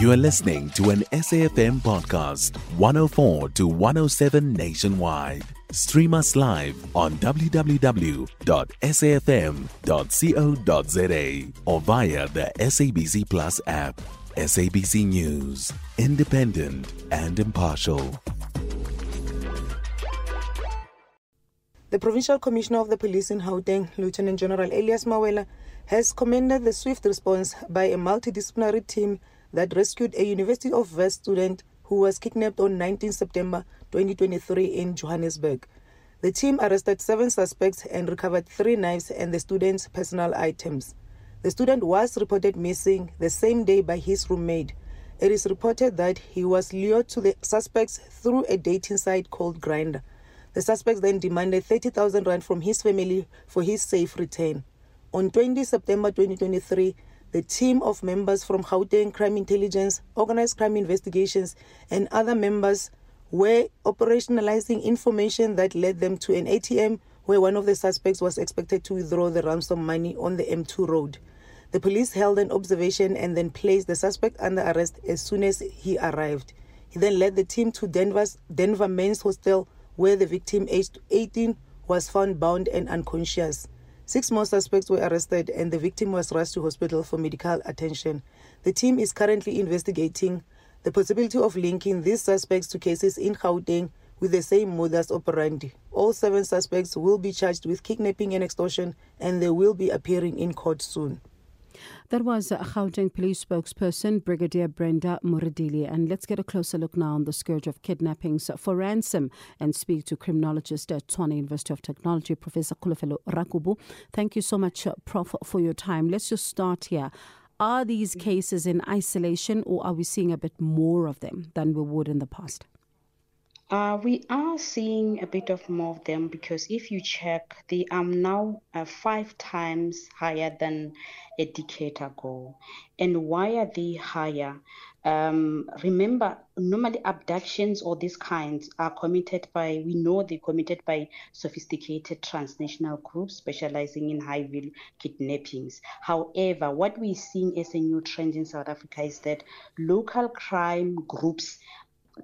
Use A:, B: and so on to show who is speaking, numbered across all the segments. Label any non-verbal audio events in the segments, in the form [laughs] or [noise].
A: You are listening to an SAFM podcast, 104 to 107 nationwide. Stream us live on www.safm.co.za or via the SABC Plus app. SABC News, independent and impartial.
B: The Provincial Commissioner of the Police in Gauteng, Lieutenant General Elias Mawela, has commended the swift response by a multidisciplinary team that rescued a University of West student who was kidnapped on 19 September 2023 in Johannesburg. The team arrested seven suspects and recovered three knives and the student's personal items. The student was reported missing the same day by his roommate. It is reported that he was lured to the suspects through a dating site called Grindr. The suspects then demanded 30,000 rand from his family for his safe return. On 20 September 2023, the team of members from Gauteng Crime Intelligence, Organized Crime Investigations, and other members were operationalizing information that led them to an ATM where one of the suspects was expected to withdraw the ransom money on the M2 road. The police held an observation and then placed the suspect under arrest as soon as he arrived. He then led the team to Denver's Denver Men's Hostel where the victim, aged 18, was found bound and unconscious. Six more suspects were arrested and the victim was rushed to hospital for medical attention. The team is currently investigating the possibility of linking these suspects to cases in Gauteng with the same modus operandi. All seven suspects will be charged with kidnapping and extortion and they will be appearing in court soon.
C: That was Gauteng police spokesperson, Brigadier Brenda Muridili. And let's get a closer look now on the scourge of kidnappings for ransom and speak to criminologist at Tshwane University of Technology, Professor Kulefelo Rakubu. Thank you so much, uh, Prof, for your time. Let's just start here. Are these cases in isolation or are we seeing a bit more of them than we would in the past?
D: Uh, we are seeing a bit of more of them because if you check, they are now uh, five times higher than a decade ago. And why are they higher? Um, remember, normally abductions or these kinds are committed by, we know they're committed by sophisticated transnational groups specializing in high value kidnappings. However, what we're seeing as a new trend in South Africa is that local crime groups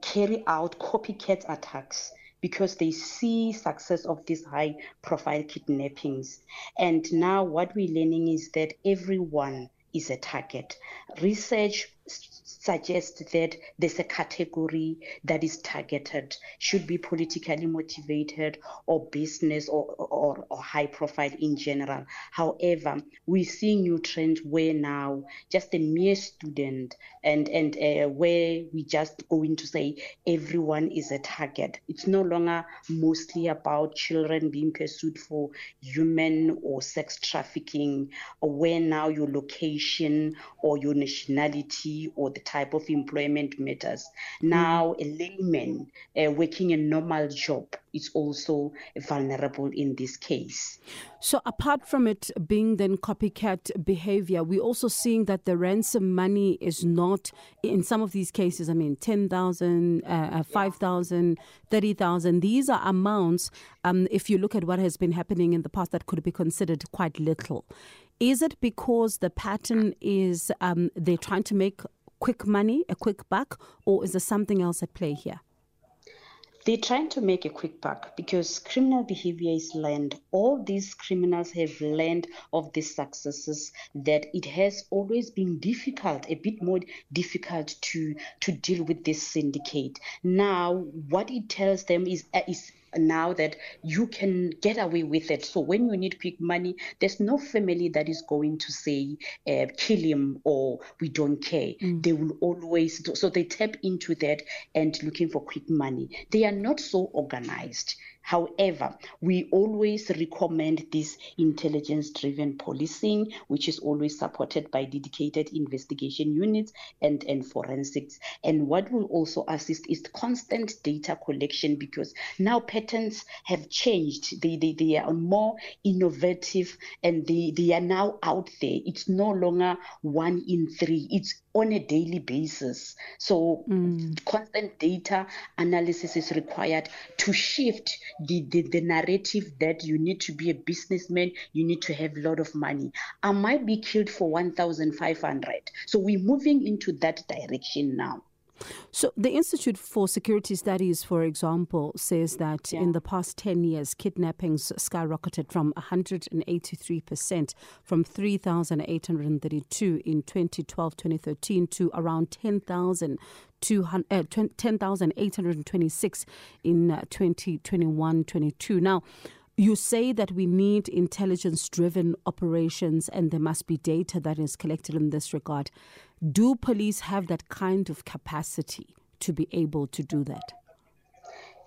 D: carry out copycat attacks because they see success of these high profile kidnappings. And now what we're learning is that everyone is a target. Research suggest that there's a category that is targeted, should be politically motivated or business or, or, or high profile in general. However, we see new trends where now just a mere student and, and uh, where we just going to say everyone is a target. It's no longer mostly about children being pursued for human or sex trafficking or where now your location or your nationality or the type of employment matters. Now, a layman uh, working a normal job is also vulnerable in this case.
C: So, apart from it being then copycat behavior, we're also seeing that the ransom money is not, in some of these cases, I mean, 10,000, uh, 5,000, 30,000. These are amounts, um, if you look at what has been happening in the past, that could be considered quite little. Is it because the pattern is um, they're trying to make quick money, a quick buck, or is there something else at play here?
D: They're trying to make a quick buck because criminal behavior is learned. All these criminals have learned of these successes that it has always been difficult, a bit more difficult to to deal with this syndicate. Now, what it tells them is uh, is now that you can get away with it. So when you need quick money, there's no family that is going to say, uh, kill him or we don't care. Mm. They will always, so they tap into that and looking for quick money. They are not so organized. However, we always recommend this intelligence driven policing, which is always supported by dedicated investigation units and, and forensics. And what will also assist is constant data collection because now patterns have changed. They, they, they are more innovative and they, they are now out there. It's no longer one in three, it's on a daily basis. So, mm. constant data analysis is required to shift the, the, the narrative that you need to be a businessman, you need to have a lot of money. I might be killed for 1,500. So we're moving into that direction now.
C: So, the Institute for Security Studies, for example, says that yeah. in the past 10 years, kidnappings skyrocketed from 183% from 3,832 in 2012 2013 to around 10,000. Uh, 10,826 in uh, 2021 22. Now, you say that we need intelligence driven operations and there must be data that is collected in this regard. Do police have that kind of capacity to be able to do that?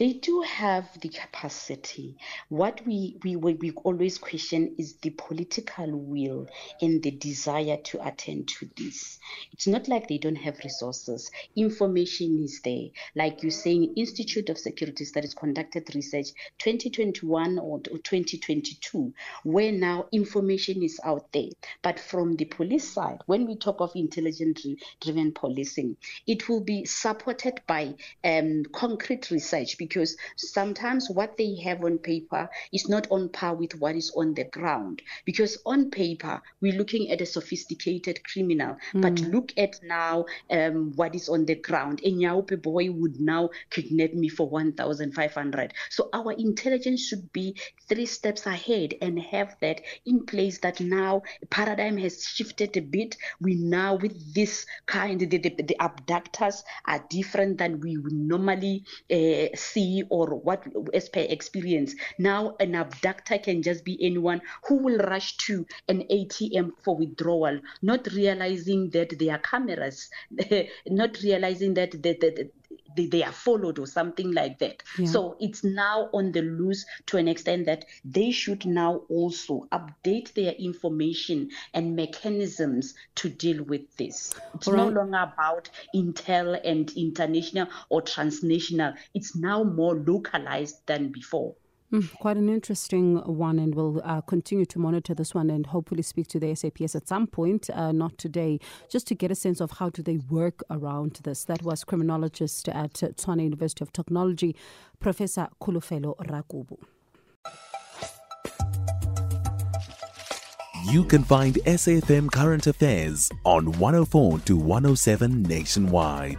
D: They do have the capacity. What we, we, we always question is the political will and the desire to attend to this. It's not like they don't have resources. Information is there. Like you're saying, Institute of Security Studies conducted research 2021 or 2022, where now information is out there. But from the police side, when we talk of intelligence driven policing, it will be supported by um, concrete research because sometimes what they have on paper is not on par with what is on the ground. Because on paper, we're looking at a sophisticated criminal, mm. but look at now um, what is on the ground. A Nyaupe boy would now kidnap me for 1,500. So our intelligence should be three steps ahead and have that in place that now paradigm has shifted a bit. We now, with this kind, the, the, the abductors are different than we would normally uh, see or what as per experience. Now an abductor can just be anyone who will rush to an ATM for withdrawal, not realizing that there are cameras, [laughs] not realizing that the, the, they, they are followed or something like that. Yeah. So it's now on the loose to an extent that they should now also update their information and mechanisms to deal with this. It's right. no longer about Intel and international or transnational. It's now more localized than before.
C: Mm, quite an interesting one, and we'll uh, continue to monitor this one and hopefully speak to the SAPS at some point, uh, not today, just to get a sense of how do they work around this. That was criminologist at Tshwane University of Technology, Professor Kholofelo Rakubu.
A: You can find SAFM Current Affairs on 104 to 107 nationwide.